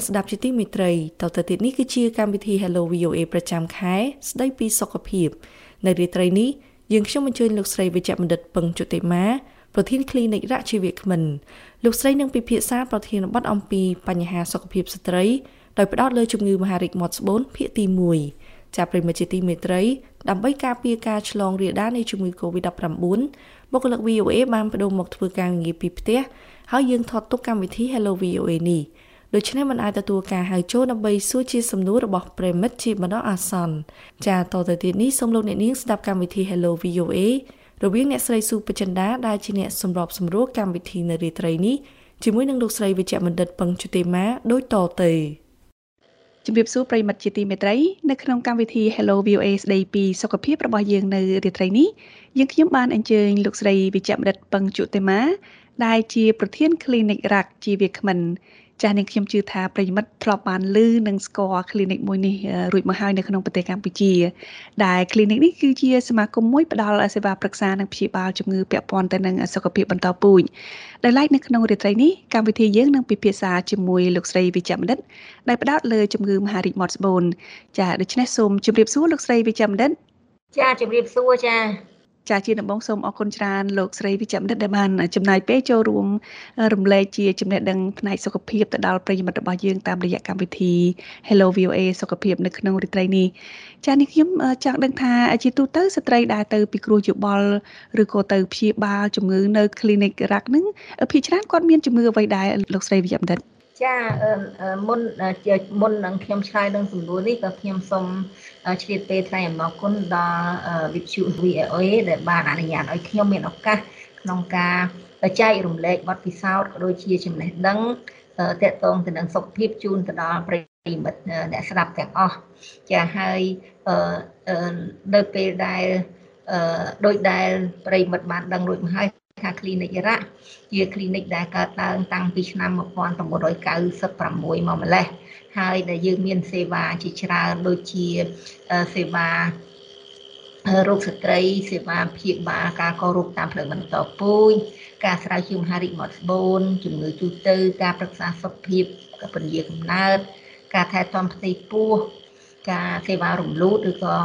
ស់លោកអ្នកស្ដាប់ជាទីមេត្រីតទៅទៀតនេះគឺជាកម្មវិធី Hello VOA ប្រចាំខែស្ដីពីសុខភាព នៅរាត្រីនេះយើងខ្ញុំអញ្ជើញលោកស្រីវិជ្ជបណ្ឌិតពឹងជុតិមាប្រធាន Clinic រកជីវៈគ្មិនលោកស្រីនឹងពិភាក្សាប្រធានបទអំពីបញ្ហាសុខភាពស្ត្រីដោយផ្ដោតលើជំងឺមហារីកមាត់ស្បូនភាគទី1ចាប់ប្រិមត្តជាទីមេត្រីដើម្បីការពារការឆ្លងរាលដាលនៃជំងឺ Covid-19 បុគ្គលិក VOA បានបដូរមកធ្វើការងារពីផ្ទះហើយយើងថតទុកកម្មវិធី Hello VOA នេះ ដូច្នេះមិនអាចទទួលការហៅចូលដើម្បីសួរជាសំណួររបស់ប្រិមិត្តជាបណ្ដោះអាសន្នចាតទៅទៀតនេះសូមលោកអ្នកនាងស្ដាប់កម្មវិធី Hello VOA រវាងអ្នកស្រីស៊ូបចិន្តាដែលជាអ្នកសម្របសម្រួលកម្មវិធីនៅរាត្រីនេះជាមួយនឹងលោកស្រីវិជ្ជបណ្ឌិតពឹងជុតិមាដូចតទៅជំរាបសួរប្រិមិត្តជាទីមេត្រីនៅក្នុងកម្មវិធី Hello VOA ស្ដីពីសុខភាពរបស់យើងនៅរាត្រីនេះយើងខ្ញុំបានអញ្ជើញលោកស្រីវិជ្ជបណ្ឌិតពឹងជុតិមា ដែលជាប្រធាន Clinic រ៉ាក់ជាវាគ្មិនចាស់នាងខ្ញុំជឿថាប្រិយមិត្តធ្លាប់បានឮនិងស្គាល់ clinic មួយនេះរួចមកហើយនៅក្នុងប្រទេសកម្ពុជា ដែល clinic នេះគឺជាសមាគមមួយផ្ដល់សេវាប្រឹក្សានិងព្យាបាលជំងឺពាក់ព័ន្ធទៅនឹងសុខភាពបន្តពូជដែលឡែកនៅក្នុងរាត្រីនេះកម្មវិធីយើងនឹងពិភាក្សាជាមួយលោកស្រីវិជ្ជបណ្ឌិតដែលផ្ដោតលើជំងឺមហារីកមាត់ស្បូនចាដូច្នេះសូមជម្រាបសួរលោកស្រីវិជ្ជបណ្ឌិតចាជម្រាបសួរចា ចាជាដំបងសូមអរគុណច្រើនលោកស្រីវិជ្ជបណ្ឌិតដែលបានចំណាយពេលចូលរួមរំលែកជាចំណេះដឹងផ្នែកសុខភាពទៅដល់ប្រិយមិត្តរបស់យើងតាមរយៈកម្មវិធី Hello VOA សុខភាពនៅក្នុងរាត្រីនេះចានេះខ្ញុំចង់ដឹងថាជាទូទៅស្ត្រីដែលទៅពិគ្រោះយោបល់ឬក៏ទៅព្យាបាលជំងឺនៅ clinic រ៉ាក់ហ្នឹងភាគច្រើនគាត់មានជំងឺអ្វីដែរលោកស្រីវិជ្ជបណ្ឌិត ចាមុនមុននឹងខ្ញុំឆ្លើយនឹងសំណួរនេះក៏ខ្ញុំសូមឆ្លៀតពេលថ្លែងអំណរគុណដល់វិទ្យុ VOA ដែលបានអនុញ្ញាតឲ្យខ្ញុំមានឱកាសក្នុងការចែករំលែកបទពិសោធន៍ក៏ដូចជាចំណេះដឹងតកតងទៅនឹងសុខភាពជូនទៅដល់ប្រិយមិត្តអ្នកស្ដាប់ទាំងអស់ចាហើយនៅពេលដែលដោយដែលប្រិយមិត្តបានដឹងរួចមកហើយ ថា clinic រ៉ាជា clinic ដែលកើតឡើងតាំងពីឆ្នាំ1996មកម្លេះហើយដែលយើងមានសេវាជាច្រើនដូចជាសេវារោគស្ត្រី សេវាព្យាបាលការកោរោគតាមផ្លូវបន្តពូជការស្រាវជ្រាវមហារីកមាត់ស្បូនជំងឺទូទៅ ការប្រឹក្សាសុខភាពពន្យាកំណើតការថែទាំផ្ទៃពោះ ការសេវារំលូតឬក៏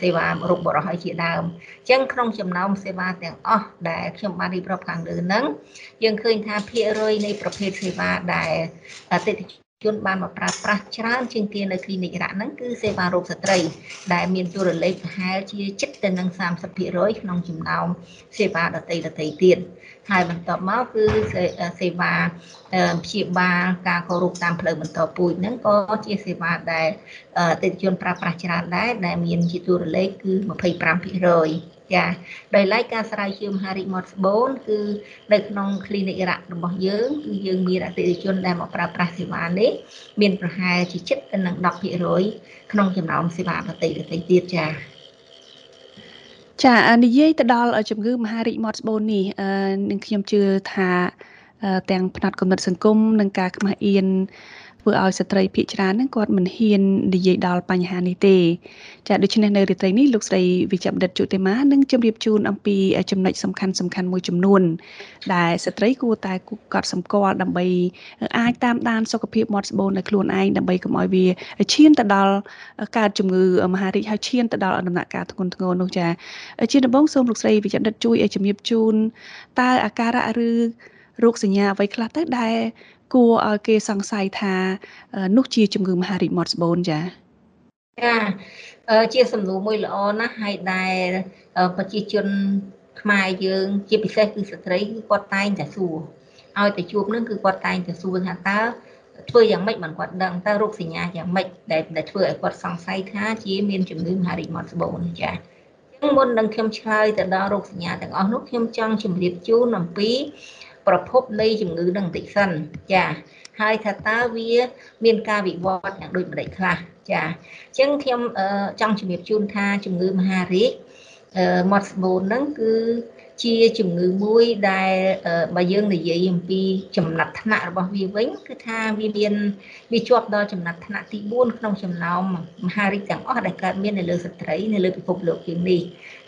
សេវារោគបរិះឲ្យជាដើមអញ្ចឹងក្នុងចំណោមសេវាទាំងអស់ដែលខ្ញុំបានរៀបរាប់ខាងលើហ្នឹងយើងឃើញថាភាគរយនៃប្រភេទសេវាដែលអតិថិ ជនបានមកប្រើប្រាស់ច្រើនជាងគេនៅ clinic រ៉ាក់ហ្នឹងគឺសេវារោគស្ត្រី ដែលមានតួលេខប្រហែលជាជិតទៅនឹង30%ក្នុងចំណោមសេវាដតីដតីទៀតហើយបន្ទាប់មកគឺសេវាព្យាបាលការគោរពតាមផ្លូវបន្តពូជហ្នឹងក៏ជាសេវាដែលអតិថិជនប្រើប្រាស់ច្រើនដែរដែលមានជាតួលេខគឺ25% ចាដោយឡែកការស្រាវជ្រាវមហារីកមាត់ស្បូនគឺនៅក្នុង clinic រ៉ាក់របស់យើងគឺយើងមានអតិថិជនដែលមកប្រើប្រាស់សេវានេះមានប្រហែលជាជិតទៅនឹង10%ក្នុងចំណោមសេវាដទៃដទៃទៀតចាចានិយាយទៅដល់ជំងឺមហារីកមាត់ស្បូននេះនឹងខ្ញុំជឿថាទាំងផ្នែកគំនិតសង្គមនិងការខ្មាស់អៀន ធ្វើឲ្យស្ត្រីភាគច្រើនហ្នឹងគាត់មិនហ៊ាននិយាយដល់បញ្ហានេះទេ ចាដូច្នេះនៅរាត្រីនេះលោកស្រីវិជ្ជបណ្ឌិតជុតិមានឹងជម្រាបជូនអំពីចំណុចសំខាន់សំខាន់មួយចំនួន ដែលស្ត្រីគួរតែកត់សម្គាល់ដើម្បីអាចតាមដានសុខភាពមាត់ស្បូននៅខ្លួនឯងដើម្បីកុំឲ្យវាឈានទៅដល់កើតជំងឺមហារីកហើយឈានទៅដល់ដំណាក់កាលធ្ងន់ធ្ងរនោះចាជាដំបូងសូមលោកស្រីវិជ្ជបណ្ឌិតជួយឲ្យជំរាបជូនតើអាការៈឬរោគសញ្ញាអ្វីខ្លះទៅដែល គួរឲ្យគេសង្ស័យថានោះជាជំងឺមហារីកមាត់ស្បូនចាចាជាសំណួរមួយល្អណាស់ហើយដែលប្រជាជនខ្មែរយើងជាពិសេសគឺស្ត្រីគឺគាត់តែងតែសួរឲ្យតែជួបនឹងគឺគាត់តែងតែសួរថាតើធ្វើយ៉ាងម៉េចបានគាត់ដឹងតើរោគសញ្ញាយ៉ាងម៉េចដែលដែលធ្វើឲ្យគាត់សង្ស័យថាជាមានជំងឺមហារីកមាត់ស្បូនចាអញ្ចឹងមុននឹងខ្ញុំឆ្លើយទៅដល់រោគសញ្ញាទាំងអស់នោះខ្ញុំចង់ជម្រាបជូនអំពី ប្រភពនៃជំងឺនឹងបន្តិចសិនចាហើយថាតើវា មានការវិវត្តយ៉ាងដូចម្ដេចខ្លះចាអញ្ចឹងខ្ញុំចង់ជំរាបជូនថាជំងឺមហារីកមាត់ស្បូនហ្នឹងគឺជាជំងឺមួយដែលបើយើងនិយាយអំពីចំណាត់ថ្នាក់របស់វាវិញគឺថាវាមានវាជាប់ដល់ចំណាត់ថ្នាក់ទី4ក្នុងចំណោមមហារីកទាំងអស់ដែលកើតមាននៅលើស្ត្រីនៅលើពិភពលោកយើងនេះ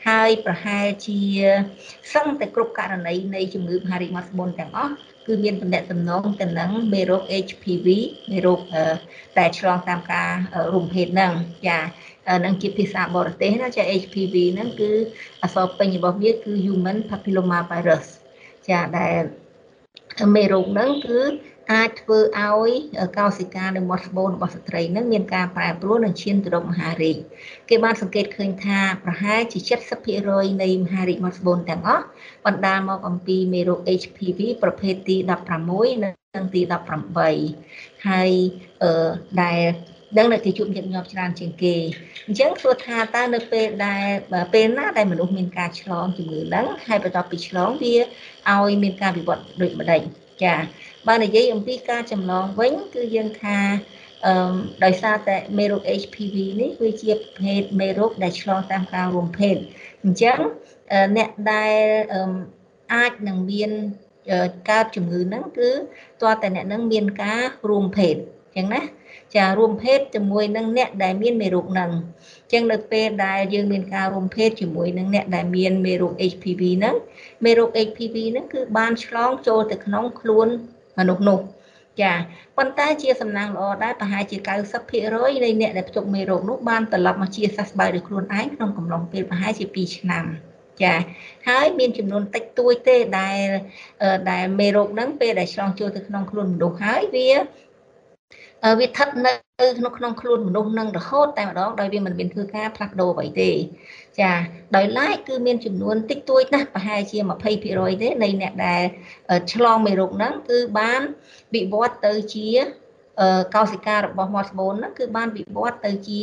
ហើយប្រហែលជាសឹងតែគ្រប់ករណីនៃជំងឺមហារីកម៉ាស់ប៊ុនទាំងអស់គឺមានតំណែងតំណងទៅនឹងមេរោគ HPV មេរោគតែឆ្លងតាមការរួមភេទហ្នឹងចានឹងជាភាសាបរទេសណាចា HPV ហ្នឹងគឺអក្សរពេញរបស់វាគឺ Human Papilloma Virus ចាដែលមេរោគហ្នឹងគឺ អាចធ្វើឲ្យកោសិកានៅមាត់ស្បូនរបស់ស្ត្រីនឹងមានការប្រែប្រួលនិងឈានទៅរកមហារីកគេបានសង្កេតឃើញថាប្រហែលជា70%នៃមហារីកមាត់ស្បូនទាំងអស់បណ្ដាលមកអំពីមេរោគ HPV ប្រភេទទី16និងទី18ហើយអឺដែល ដឹងនៅគេជួបញាតិញោមច្រើនជាងគេអញ្ចឹងសួរថាតើនៅពេលដែលពេលណាដែលមនុស្សមានការឆ្លងជំងឺហ្នឹងហើយបន្ទាប់ពីឆ្លងវាឲ្យមានការវិវត្តដូចម្ដេចចាបើនិយាយអំពីការចម្លងវិញគឺយើងថាអឺដោយសារតែមេរោគ HPV នេះគឺជាប្រភេទមេរោគដែលឆ្លងតាមការរួមភេទអញ្ចឹងអ្នកដែលអាចនឹងមានកើតជំងឺហ្នឹងគឺតើតែអ្នកនឹងមានការរួមភេទអញ្ចឹងណា ចារួមភេទជាមួយនឹងអ្នកដែលមានមេរោគហ្នឹងអញ្ចឹងនៅពេលដែលយើងមានការរួមភេទជាមួយនឹងអ្នកដែលមានមេរោគ HPV ហ្នឹងមេរោគ HPV ហ្នឹងគឺបានឆ្លងចូលទៅក្នុងខ្លួនមនុស្សនោះចាប៉ុន្តែជាសំណាងល្អដែរប្រហែលជា90%នៃអ្នកដែលភ្ជុកមេរោគនោះបានត្រឡប់មកជាសះស្បើយដោយខ្លួនឯងក្នុងកំឡុងពេលប្រហែលជា2ឆ្នាំចាហើយមានចំនួនតិចតួចទេដែលដែលមេរោគហ្នឹងពេលដែលឆ្លងចូលទៅក្នុងខ្លួនមនុស្សហើយវា វាស្ថិតនៅក្នុងក្នុងខ្លួនមនុស្សនឹងរហូតតែម្ដងដោយវាមិនមានធ្វើការផ្លាស់ប្ដូរអ្វីទេចាដោយឡែកគឺមានចំនួនតិចតួចណាស់ប្រហែលជា20%ទេនៃអ្នកដែលឆ្លងមេរោគហ្នឹងគឺបានវិវត្តទៅជាកោសិការបស់មាត់ស្បូនហ្នឹងគឺបានវិវត្តទៅជា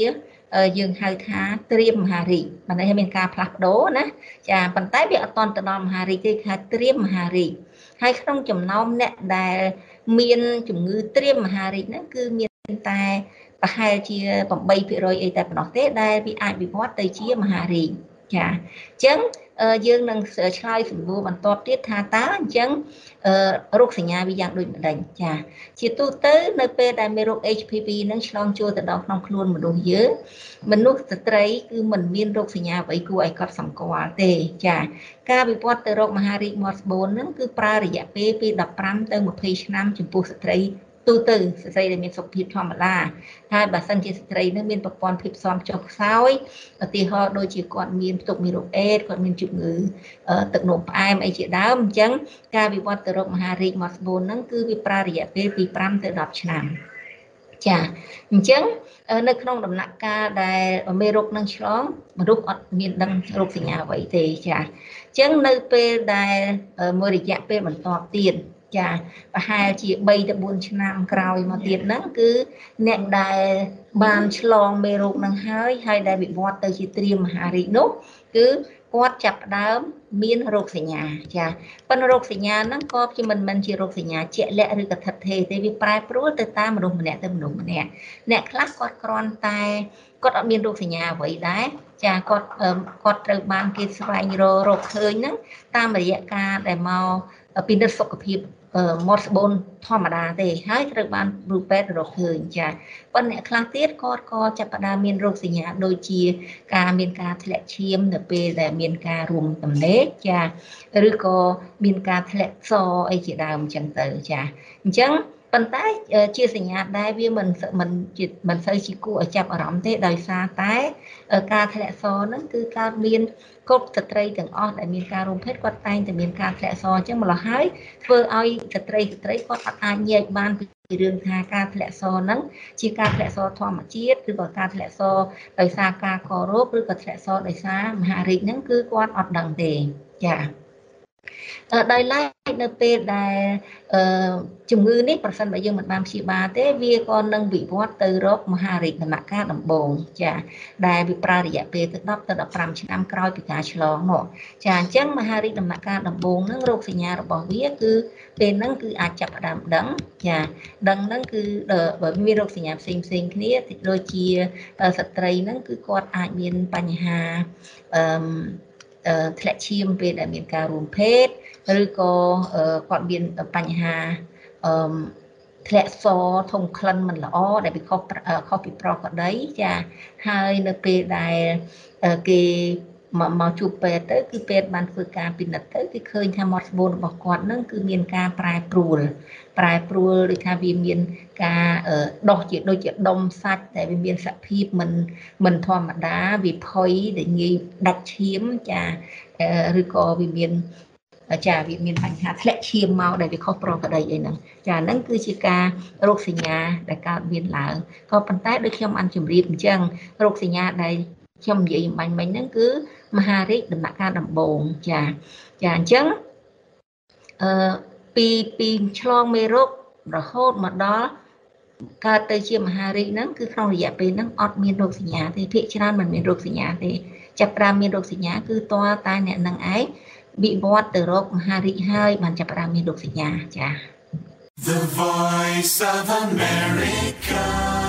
យើងហៅថាត្រៀមមហារីកបានន័យថាមានការផ្លាស់ប្ដូរណាចាប៉ុន្តែវាអត់តន់ទៅដល់មហារីកទេគឺត្រៀមមហារីកហើយក្នុងចំណោមអ្នកដែល មានជំងឺត្រៀមមហារីកហ្នឹងគឺមានតែប្រហែលជា8%អីតែប៉ុណ្ណោះទេដែលវាអាចវិវត្តទៅជាមហារីក ចាអញ្ចឹងយើងនឹងឆ្លើយសំណួរបន្តទៀតថាតើអញ្ចឹងរោគសញ្ញាវាយ៉ាងដូចម្ដេចចាជាទូទៅនៅពេលដែលមានរោគ HPV នឹងឆ្លងចូលទៅដល់ក្នុងខ្លួនមនុស្សយើងមនុស្សស្ត្រីគឺមិនមានរោគសញ្ញាអ្វីគួរឲ្យកត់សម្គាល់ទេចា ការវិវត្តទៅរោគមហារីកមាត់ស្បូននឹងគឺប្រើរយៈពេលពី15ទៅ20ឆ្នាំចំពោះស្ត្រី ទូទៅស្ត្រីដែលមានសុខភាពធម្មតាហើយបើសិនជាស្ត្រីនឹងមានប្រព័ន្ធភាពស៊ាំចុះខ្សោយឧទាហរណ៍ដូចជាគាត់មានផ្ទុកមេរោគអេដគាត់មានជំងឺទឹកនោមផ្អែមអីជាដើមអញ្ចឹងការវិវត្តទៅរោគមហារីកមកស្បូនហ្នឹងគឺវាប្រើរយៈពេលពី5ទៅ10ឆ្នាំចាអញ្ចឹងនៅក្នុងដំណាក់កាលដែលមេរោគនឹងឆ្លងមនុស្សអត់មានដឹងរោគសញ្ញាអ្វីទេចាអញ្ចឹងនៅពេលដែលមួយរយៈពេលបន្តទៀត ចាប្រហែលជា3ទៅ4ឆ្នាំក្រោយមកទៀតហ្នឹងគឺអ្នកដែលបានឆ្លងមេរោគនឹងហើយហើយដែលវិវត្តទៅជាត្រៀមមហារីកនោះគឺគាត់ចាប់ផ្ដើមមានរោគសញ្ញាចាប៉ុន្តែរោគសញ្ញាហ្នឹងក៏ជាមិនមែនជារោគសញ្ញាជាក់លាក់ឬកថាទេទេវាប្រែប្រួលទៅតាមមនុស្សម្នាក់ទៅមនុស្សម្នាក់អ្នកខ្លះគាត់គ្រាន់តែគាត់អត់មានរោគសញ្ញាអ្វីដែរចាគាត់គាត់ត្រូវបានគេស្វែងរករកឃើញហ្នឹងតាមរយៈការដែលមកពិនិត្យសុខភាព មាត់ស្បូនធម្មតាទេហើយត្រូវបានគ្រូពេទ្យរកឃើញចាប៉ុន្តែអ្នកខ្លះទៀតគាត់ក៏ចាប់ផ្ដើមមានរោគសញ្ញាដូចជាការមានការធ្លាក់ឈាមនៅពេលដែលមានការរួមទំនេកចាឬក៏មានការធ្លាក់សអីជាដើមអញ្ចឹងទៅចាអញ្ចឹង ប៉ុន្តែជាសញ្ញាដែរវាមិនមិនជាមិនសូវជាគួរឲ្យចាប់អារម្មណ៍ទេដោយសារតែការធ្លាក់សហ្នឹងគឺកើតមានគ្រប់ស្ត្រីទាំងអស់ដែលមានការរួមភេទគាត់តែងតែមានការធ្លាក់សអញ្ចឹងម្ល៉េះហើយធ្វើឲ្យស្ត្រីស្ត្រីគាត់អត់អាចញែកបានពីរឿងថាការធ្លាក់សហ្នឹងជាការធ្លាក់សធម្មជាតិឬក៏ការធ្លាក់សដោយសារការករោគឬក៏ធ្លាក់សដោយសារមហារីកហ្នឹងគឺគាត់អត់ដឹងទេចា៎ ដោយឡែកនៅពេលដែលជំងឺនេះប្រសិនបើយើងមិនបានព្យាបាលទេវាក៏នឹងវិវត្តទៅរកមហារីកដំណាក់កាលដំបូងចាដែលវាប្រើរយៈពេលទៅ10ទៅ15ឆ្នាំក្រោយពីការឆ្លងមកចាអញ្ចឹងមហារីកដំណាក់កាលដំបូងហ្នឹងរោគសញ្ញារបស់វាគឺពេលហ្នឹងគឺអាចចាប់ផ្ដើមដឹងចាដឹងហ្នឹងគឺបើមានរោគសញ្ញាផ្សេងផ្សេងគ្នាដូចជាស្ត្រីហ្នឹងគឺគាត់អាចមានបញ្ហាអឺ ធ្លាក់ឈាមពេលដែលមានការរួមភេទឬក៏គាត់មានបញ្ហាអឺធ្លាក់សធំក្លិនមិនល្អដែលវាខុសខុសពីប្រក្រតីចាហើយនៅពេលដែលគេ មកមកជួបពេទ្យទៅគឺពេទ្យបានធ្វើការពិនិត្យទៅគឺឃើញថាមាត់ស្បូនរបស់គាត់នឹងគឺមានការប្រែប្រួលប្រែប្រួលដូចថាវាមានការដោះជាដូចជាដុំសាច់តែវាមានសភាពមិនមិនធម្មតាវាផុយដែលងាយដាច់ឈាមចាឬក៏វាមានចាវាមានបញ្ហាធ្លាក់ឈាមមកដែលវាខុសប្រក្រតីអីហ្នឹងចាហ្នឹងគឺជាការរោគសញ្ញាដែលកើតមានឡើងក៏ប៉ុន្តែដូចខ្ញុំបានជម្រាបអញ្ចឹងរោគសញ្ញាដែល ខ្ញុំនិយាយអំបញ្ញមិញហ្នឹងគឺមហារាជដំណាក់កាលដំបូងចាចាអញ្ចឹងអឺពីពីឆ្លងមេរោគរហូតមកដល់កើតទៅជាមហារាជហ្នឹងគឺក្នុងរយៈពេលហ្នឹងអត់មានរោគសញ្ញាទេភាគច្រើនមិនមានរោគសញ្ញាទេចាប់ផ្ដើមមានរោគសញ្ញាគឺតើតែអ្នកនឹងឯងវិវត្តទៅរកមហារាជហើយបានចាប់ផ្ដើមមានរោគសញ្ញាចា៎ The Voice of America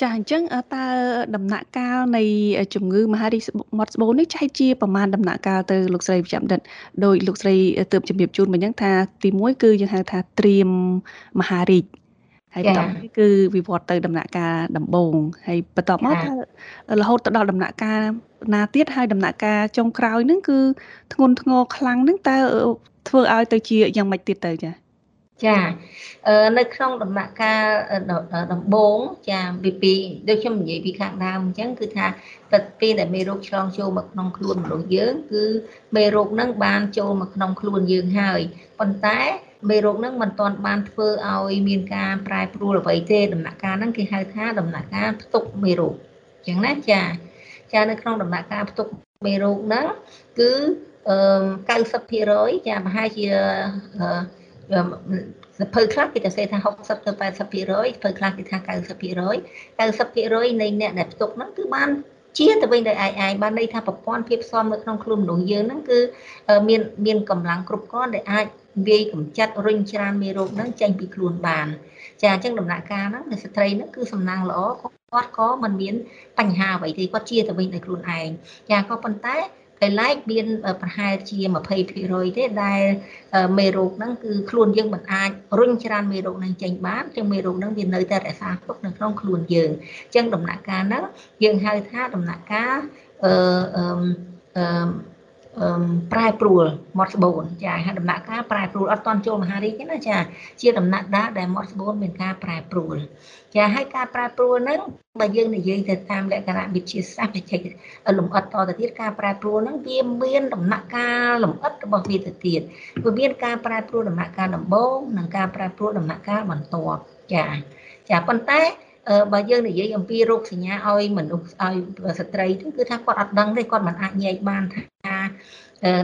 ចាអញ្ចឹងតើដំណាក់កាលនៃជំងឺមហារីកមាត់ស្បូននេះចែកជាប្រមាណដំណាក់កាលទៅលោកស្រីវិជ្ជបណ្ឌិតដោយលោកស្រីទើបជំរាបជូនមិញហ្នឹងថាទី1គឺយើងហៅថាត្រៀមមហារីកហើយបន្តមកគឺវិវត្តទៅដំណាក់កាលដំបូងហើយបន្តមកថារហូតទៅដល់ដំណាក់កាលណាទៀតហើយដំណាក់កាលចុងក្រោយហ្នឹងគឺធ្ងន់ធ្ងរខ្លាំងហ្នឹងតើធ្វើឲ្យទៅជាយ៉ាងម៉េចទៀតទៅចា៎ ចានៅក្នុងដំណាក់កាលដំបូងចាពីពីដូចខ្ញុំនិយាយពីខាងដើមអញ្ចឹងគឺថាទឹកពេលដែលមេរោគឆ្លងចូលមកក្នុងខ្លួនមនុស្សយើងគឺមេរោគហ្នឹងបានចូលមកក្នុងខ្លួនយើងហើយប៉ុន្តែមេរោគហ្នឹងមិនទាន់បានធ្វើឲ្យមានការប្រែប្រួលអ្វីទេដំណាក់កាលហ្នឹងគេហៅថាដំណាក់កាលផ្ទុកមេរោគអញ្ចឹងណាចាចានៅក្នុងដំណាក់កាលផ្ទុកមេរោគហ្នឹងគឺ90%ចាប្រហែលជា សភៅខ្លះគេទៅសេថា60ទៅ80%សភៅខ្លះគេថា90% 90%នៃអ្នកដែលផ្ទុកហ្នឹងគឺបានជាទៅវិញដោយឯងឯងបានន័យថាប្រព័ន្ធភាពស៊ាំនៅក្នុងខ្លួនមនុស្សយើងហ្នឹងគឺមានមានកម្លាំងគ្រប់គ្រាន់ដែលអាចវាយកម្ចាត់រុញច្រានមេរោគហ្នឹងចេញពីខ្លួនបានចាអញ្ចឹងដំណាក់កាលហ្នឹងស្ត្រីហ្នឹងគឺសំណាងល្អគាត់ក៏មិនមានបញ្ហាអ្វីទេគាត់ជាទៅវិញដោយខ្លួនឯងចាក៏ប៉ុន្តែ ឯឡែកមានប្រហែលជា20%ទេដែលមេរោគហ្នឹងគឺខ្លួនយើងមិនអាចរុញច្រានមេរោគហ្នឹងចេញបានចឹងមេរោគហ្នឹងវានៅតែរក្សាទុកនៅក្នុងខ្លួនយើងចឹងដំណាក់កាលហ្នឹងយើងហៅថាដំណាក់កាលអឺអឺ ប្រែប្រួលមាត់ស្បូនចាហៅដំណាក់កាលប្រែប្រួលអត់តន់ចូលមហារីកទេណាចាជាដំណាក់ដាដែលមាត់ស្បូនមានការប្រែប្រួលចាហើយការប្រែប្រួលហ្នឹងបើយើងនិយាយទៅតាមលក្ខណៈវិទ្យាសាស្ត្របច្ចេកលំអិតតទៅទៀតការប្រែប្រួលហ្នឹងវាមានដំណាក់កាលលំអិតរបស់វាទៅទៀតវាមានការប្រែប្រួលដំណាក់កាលដំបូងនិងការប្រែប្រួលដំណាក់កាលបន្ទាប់ចាចាប៉ុន្តែ បើយើងនិយាយអំពីរោគសញ្ញាឲ្យមនុស្សឲ្យស្ត្រីគឺថាគាត់អត់ដឹងទេគាត់មិនអាចញែកបានថា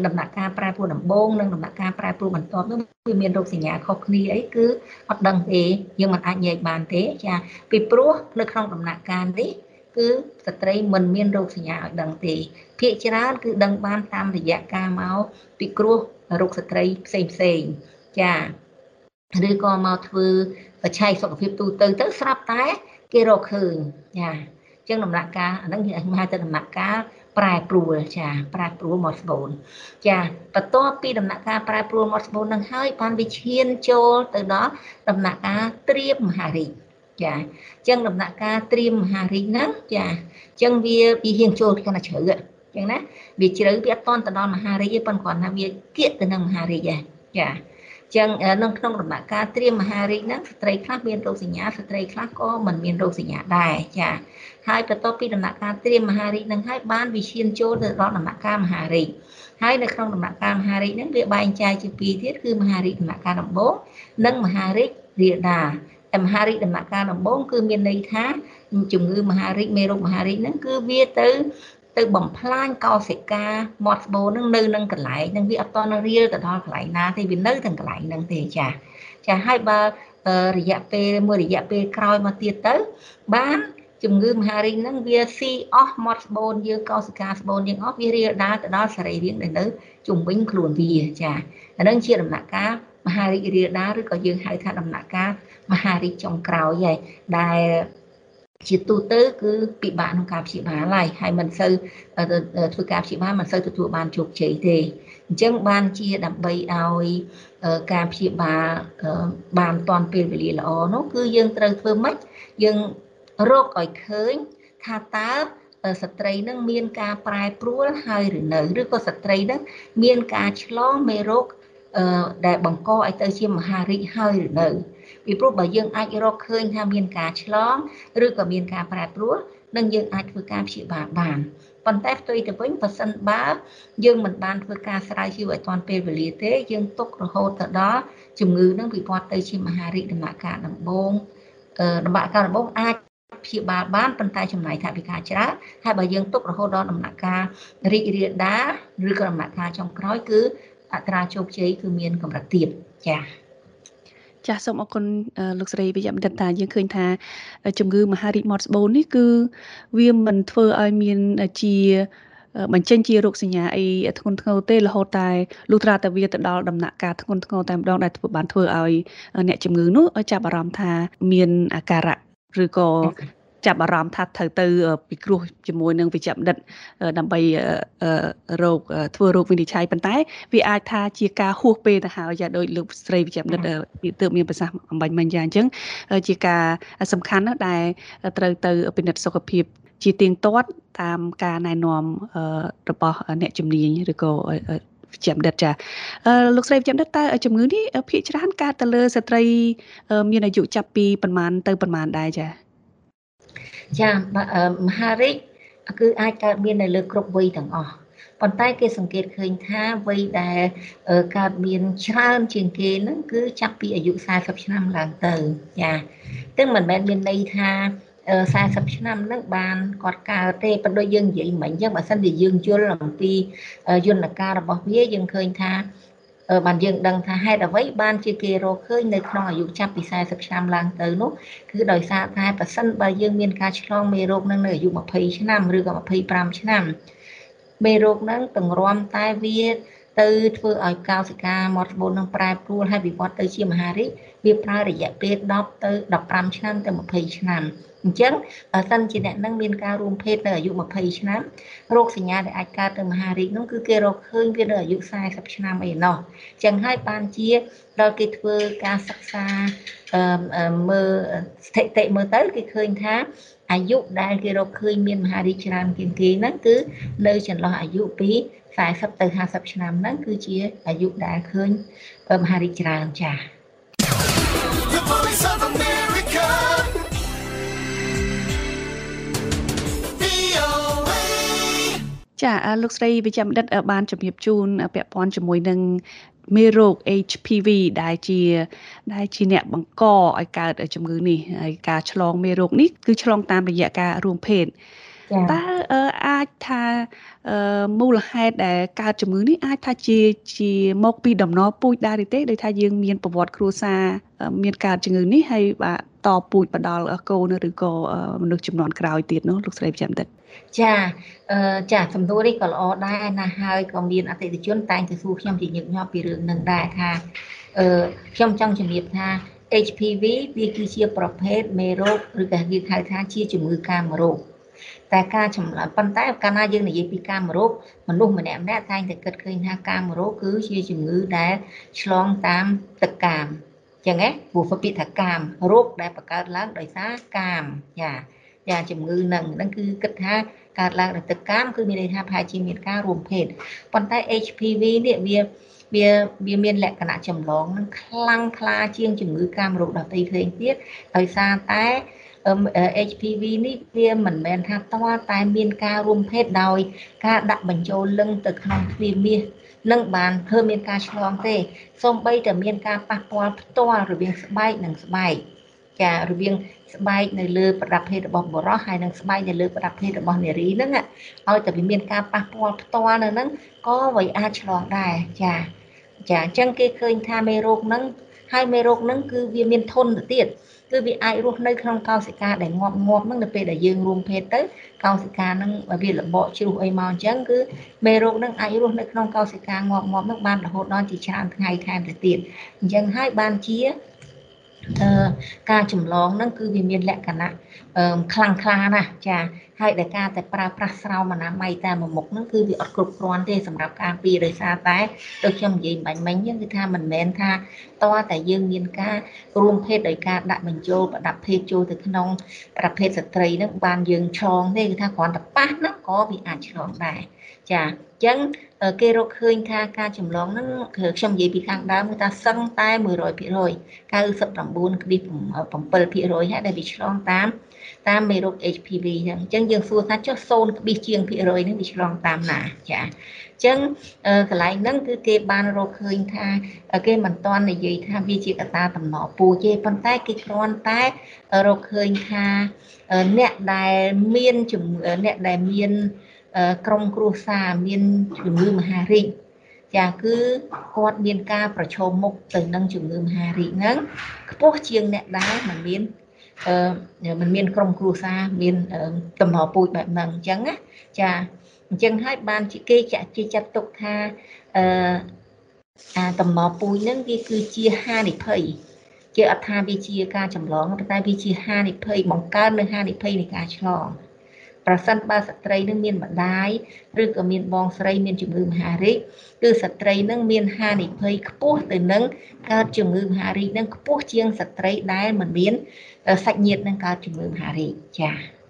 ដំណាក់កាលប្រែប្រួលដំបូងនិងដំណាក់កាលប្រែប្រួលបន្ទាប់នោះវាមានរោគសញ្ញាខុសគ្នាអីគឺអត់ដឹងទេយើងមិនអាចញែកបានទេចាពីព្រោះនៅក្នុងដំណាក់កាលនេះគឺស្ត្រីមិនមានរោគសញ្ញាឲ្យដឹងទេភាគច្រើនគឺដឹងបានតាមរយៈការមកពិគ្រោះរោគស្ត្រីផ្សេងផ្សេងចាឬក៏មកធ្វើឆែកសុខភាពទូទៅទៅស្រាប់តែ គេរកឃើញចាអញ្ចឹងដំណាក់កាលអាហ្នឹងគេហៅថាដំណាក់កាលប្រែប្រួលចាប្រែប្រួលមកស្បូនចាបន្ទាប់ពីដំណាក់កាលប្រែប្រួលមកស្បូននឹងហើយបានវាឈានចូលទៅដល់ដំណាក់កាលត្រៀមមហារីកចាអញ្ចឹងដំណាក់កាលត្រៀមមហារីកហ្នឹងចាអញ្ចឹងវាវាហៀងចូលកាន់តែជ្រៅអញ្ចឹងណាវាជ្រៅវាអត់តន់ទៅដល់មហារីកទេប៉ុន្តែគ្រាន់តែវាគៀកទៅនឹងមហារីកឯងចា ចឹងនៅក្នុងដំណាក់កាលត្រៀមមហារីកហ្នឹងស្ត្រីខ្លះមានរោគសញ្ញាស្ត្រីខ្លះក៏មិនមានរោគសញ្ញាដែរចាហើយបន្ទាប់ពីដំណាក់កាលត្រៀមមហារីកហ្នឹងហើយបានវិឈានចូលទៅដល់ដំណាក់កាលមហារីកហើយនៅក្នុងដំណាក់កាលមហារីកហ្នឹងវាបែងចែកជាពីរទៀតគឺមហារីកដំណាក់កាលដំបូងនិងមហារីករាលដាលតែមហារីកដំណាក់កាលដំបូងគឺមានន័យថាជំងឺមហារីកមេរោគមហារីកហ្នឹងគឺវាទៅ ទៅបំផ្លាញកោសិកាមាត់ស្បូននឹងនៅនឹងកន្លែងនឹងវាអត់តនៅរៀលទៅដល់កន្លែងណាទេវានៅទាំងកន្លែងហ្នឹងទេចាចាហើយបើរយៈពេលមួយរយៈពេលក្រោយមកទៀតទៅ បានជំងឺមហារីកហ្នឹងវាស៊ីអស់មាត់ស្បូនយើងកោសិកាស្បូនយើងអស់វារៀលដាលទៅដល់សរីរាង្គដែលនៅជុំវិញខ្លួនវាចាអាហ្នឹងជាដំណាក់កាលមហារីករៀលដាលឬក៏យើងហៅថាដំណាក់កាលមហារីកចុងក្រោយហើយដែល ជាទូទៅគឺពិបាកក្នុងការព្យាបាលហើយហើយមិនសូវធ្វើការព្យាបាលមិនសូវទទួលបានជោគជ័យទេអញ្ចឹងបានជាដើម្បីឲ្យការព្យាបាលបានតាន់ពេលវេលាល្អនោះគឺយើងត្រូវធ្វើម៉េចយើងរកឲ្យឃើញថាតើស្ត្រីនឹងមានការប្រែប្រួលហើយឬនៅឬក៏ស្ត្រីនឹងមានការឆ្លងមេរោគដែលបង្កឲ្យទៅជាមហារីកហើយឬនៅ ពីព្រោះបើយើងអាចរកឃើញថាមានការឆ្លងឬក៏មានការប្រែប្រួលនឹងយើងអាចធ្វើការព្យាបាលបានប៉ុន្តែផ្ទុយទៅវិញបើសិនបើយើងមិនបានធ្វើការស្រាវជ្រាវឲ្យទាន់ពេលវេលាទេ យើងទុករហូតទៅដល់ជំងឺនឹងវិវត្តទៅជាមហារីកដំណាក់កាលដំបូងដំណាក់កាលដំបូងអាចព្យាបាលបានប៉ុន្តែចំណាយថវិកាច្រើនហើយបើយើងទុករហូតដល់ដំណាក់កាលរីករាលដាលឬក៏ដំណាក់កាលចុងក្រោយគឺអត្រាជោគជ័យគឺមានកម្រិតទាបចា៎ ចាសសូមអរគុណលោកស្រីវិយមន្តតាយើងឃើញថា ជំងឺមហារីកមាត់ស្បូននេះគឺវាមិនធ្វើឲ្យមានជាបញ្ចេញជារោគសញ្ញាអីធ្ងន់ធ្ងរទេរហូតតែលុះត្រាតែវាទៅដល់ដំណាក់កាលធ្ងន់ធ្ងរតែម្ដងដែលធ្វើបានធ្វើឲ្យអ្នកជំងឺនោះចាប់អារម្មណ៍ថាមានអាការៈឬក៏ ចាប់អារម្មណ៍ថាត្រូវទៅពិគ្រោះជាមួយនឹងវិជ្ជបណ្ឌិតដើម្បីរោគធ្វើរោគវិនិច្ឆ័យប៉ុន្តែវាអាចថាជាការហួសពេលទៅហើយយ៉ាដោយលោកស្រីវិជ្ជបណ្ឌិតទើបមានប្រសាសន៍អំបញ្ញមិញយ៉ាងអញ្ចឹងជាការសំខាន់ណាស់ដែលត្រូវទៅពិនិត្យសុខភាពជាទៀងទាត់តាមការណែនាំរបស់អ្នកជំនាញឬក៏ជាបណ្ឌិតចាលោកស្រីជាបណ្ឌិតតើជំងឺនេះភាគច្រើនកើតទៅលើស្ត្រី មានអាយុចាប់ពីប្រមាណទៅប្រមាណដែរចា ចាមហារីកគឺអាចកើតមាននៅលើគ្រប់វ័យទាំងអស់ប៉ុន្តែគេសង្កេតឃើញថាវ័យដែលកើតមានច្រើនជាងគេហ្នឹងគឺចាប់ពីអាយុ40ឆ្នាំឡើងទៅចាទាំងមិនមែនមានន័យថា40ឆ្នាំហ្នឹងបានគាត់កើតទេប៉ុន្តែយើងនិយាយមិញអញ្ចឹងបើសិនជាយើងយល់អំពីយន្តការរបស់វាយើងឃើញថា បានយើងដឹងថាហេតុអ្វីបានជាគេរកឃើញនៅក្នុងអាយុចាប់ពី40ឆ្នាំឡើងទៅនោះគឺដោយសារតែប៉ះសិនបើយើងមានការឆ្លងមេរោគនឹងនៅអាយុ20ឆ្នាំឬក៏25ឆ្នាំមេរោគហ្នឹងតម្រាំតែវាទៅធ្វើឲ្យកោសិកាមាត់ត្បូងនឹងប្រែប្រួលហើយវិវត្តទៅជាមហារីក វាប្រើរយៈពេល10ទៅ15ឆ្នាំទៅ20ឆ្នាំអញ្ចឹងបើសិនជាអ្នកនឹងមានការរួមភេទនៅអាយុ20ឆ្នាំរោគសញ្ញាដែលអាចកើតទៅមហារីកនោះគឺគេរកឃើញវានៅអាយុ40ឆ្នាំអីណោះអញ្ចឹងហើយបានជាដល់គេធ្វើការសិក្សាមើលស្ថិតិមើលទៅគេឃើញថាអាយុដែលគេរកឃើញមានមហារីកច្រើនជាងគេហ្នឹងគឺនៅចន្លោះអាយុពី40ទៅ50ឆ្នាំហ្នឹងគឺជាអាយុដែលឃើញមហារីកច្រើនចា៎ The Voice of America ចាលោកស្រីវិជ្ជបណ្ឌិតបានជំរាបជូនពាក់ព័ន្ធជាមួយនឹងមេរោគ HPV ដែលជាដែលជាអ្នកបង្កឲ្យកើតជំងឺនេះហើយការឆ្លងមេរោគនេះគឺឆ្លងតាមរយៈការរួមភេទ តើអាចថាមូលហេតុដែលកើតជំងឺនេះអាចថាជាជាមកពីដំណរពូជដែរទេដោយថាយើងមានប្រវត្តិគ្រួសារមានកើតជំងឺនេះហើយបាទតពូជបដលកូនឬក៏មនុស្សចំនួនក្រោយទៀតនោះលោកស្រីចាំតិចចាអឺចាសំណួរនេះក៏ល្អដែរណាហើយក៏មានអតិថិជនតែងទៅសួរខ្ញុំជាញឹកញាប់ពីរឿងនឹងដែរថាអឺខ្ញុំចង់ជំរាបថា HPV វាគឺជាប្រភេទមេរោគឬក៏គេហៅថាជាជំងឺកាមរោគ តែការចម្លើយប៉ុន្តែកាលណាយើងនិយាយពីកាមរោគមនុស្សម្នាក់ម្នាក់តែងតែគិតឃើញថាកាមរោគគឺជាជំងឺដែលឆ្លងតាមទឹកកាមចឹងហ៎ព្រោះពាក្យថាកាមរោគដែលបង្កើតឡើងដោយសារកាមចាចាជំងឺនឹងហ្នឹងគឺគិតថាកើតឡើងដោយទឹកកាមគឺមានន័យថាប្រហែលជាមានការរួមភេទប៉ុន្តែ HPV នេះវាវាវាមានលក្ខណៈចម្លងនឹងខ្លាំងក្លាជាងជំងឺកាមរោគដទៃផ្សេងទៀតដោយសារតែ HPV នេះវាមិនមែនថាតើតែមានការរួមភេទដោយ ការដាក់បញ្ចូលលឹងទៅក្នុងទ្វារមាសនឹងបានធ្វើមានការឆ្លងទេសូម្បីតែមានការប៉ះពាល់ផ្ទាល់រវាងស្បែកនិងស្បែកចារវាងស្បែកនៅលើប្រដាប់ភេទរបស់បុរសហើយនិងស្បែកនៅលើប្រដាប់ភេទរបស់នារីហ្នឹងឲ្យតែវាមានការប៉ះពាល់ផ្ទាល់នៅហ្នឹងក៏វាអាចឆ្លងដែរចាចាអញ្ចឹងគេឃើញថាមេរោគហ្នឹង ហើយមេរោគហ្នឹងគឺវាមានធន់ទៅទៀតគឺវាអាចរស់នៅក្នុងកោសិកាដែលងាប់ងាប់ហ្នឹងនៅពេលដែលយើងរួមភេទទៅកោសិកាហ្នឹងវាលបកជ្រុះអីមកអញ្ចឹងគឺមេរោគហ្នឹងអាចរស់នៅក្នុងកោសិកាងាប់ងាប់ហ្នឹងបានរហូតដល់ជាច្រើនថ្ងៃថែមទៅទៀតអញ្ចឹងហើយបានជាអឺការចម្លងហ្នឹងគឺវាមានលក្ខណៈអឺខ្លាំងក្លាណាស់ចា ហើយដែលការតែប្រើប្រាស់ស្រោមអនាម័យតែមួយមុខហ្នឹងគឺវាអត់គ្រប់គ្រាន់ទេសម្រាប់ការពារដោយសារតែដូចខ្ញុំនិយាយបាញ់មិញហ្នឹងគឺថាមិនមែនថាតើតែយើងមានការរួមភេទដោយការដាក់បញ្ចូលប្រដាប់ភេទចូលទៅក្នុងប្រភេទស្ត្រីហ្នឹងបានយើងឆ្លងទេគឺថាគ្រាន់តែប៉ះហ្នឹងក៏វាអាចឆ្លងដែរចាអញ្ចឹងគេរកឃើញថាការចម្លងហ្នឹងខ្ញុំនិយាយពីខាងដើមគឺថាសឹងតែ100% 99.7%ហើយដែលវាឆ្លងតាម តាមមេរោគ HPV ហ្នឹងអញ្ចឹងយើងសួរថាចុះ0ក្បៀសជាងភាគរយហ្នឹងវាឆ្លងតាមណាចាអញ្ចឹងកន្លែងហ្នឹងគឺគេបានរកឃើញថា គេមិនទាន់និយាយថាវាជាកត្តាតំណពូជទេប៉ុន្តែគេគ្រាន់តែរកឃើញថាអ្នកដែលមានជំងឺអ្នកដែលមានក្រុមគ្រួសារមានជំងឺមហារីកចាគឺគាត់មានការប្រឈមមុខទៅនឹងជំងឺមហារីកហ្នឹងខ្ពស់ជាងអ្នកដែលមិនមានអឺ มันមានក្រុមគ្រួសារមានតំណពូជបែបហ្នឹងអញ្ចឹងណាចាអញ្ចឹងហើយបានជាគេចាក់ជាចាត់ទុកថាអឺអាតំណពូជហ្នឹងវាគឺជាហានិភ័យគេអត់ថាវាជាការចម្លងប៉ុន្តែវាជាហានិភ័យបង្កើននៅហានិភ័យនៃការឆ្លងប្រសិនបើស្ត្រីនឹងមានម្ដាយឬក៏មានបងស្រីមានជំងឺមហារីកគឺស្ត្រីនឹងមានហានិភ័យខ្ពស់ទៅនឹងកើតជំងឺមហារីកនឹងខ្ពស់ជាងស្ត្រីដែលមិនមាន សាច់ញាតិនឹងកើតជំងឺមហារីកចា៎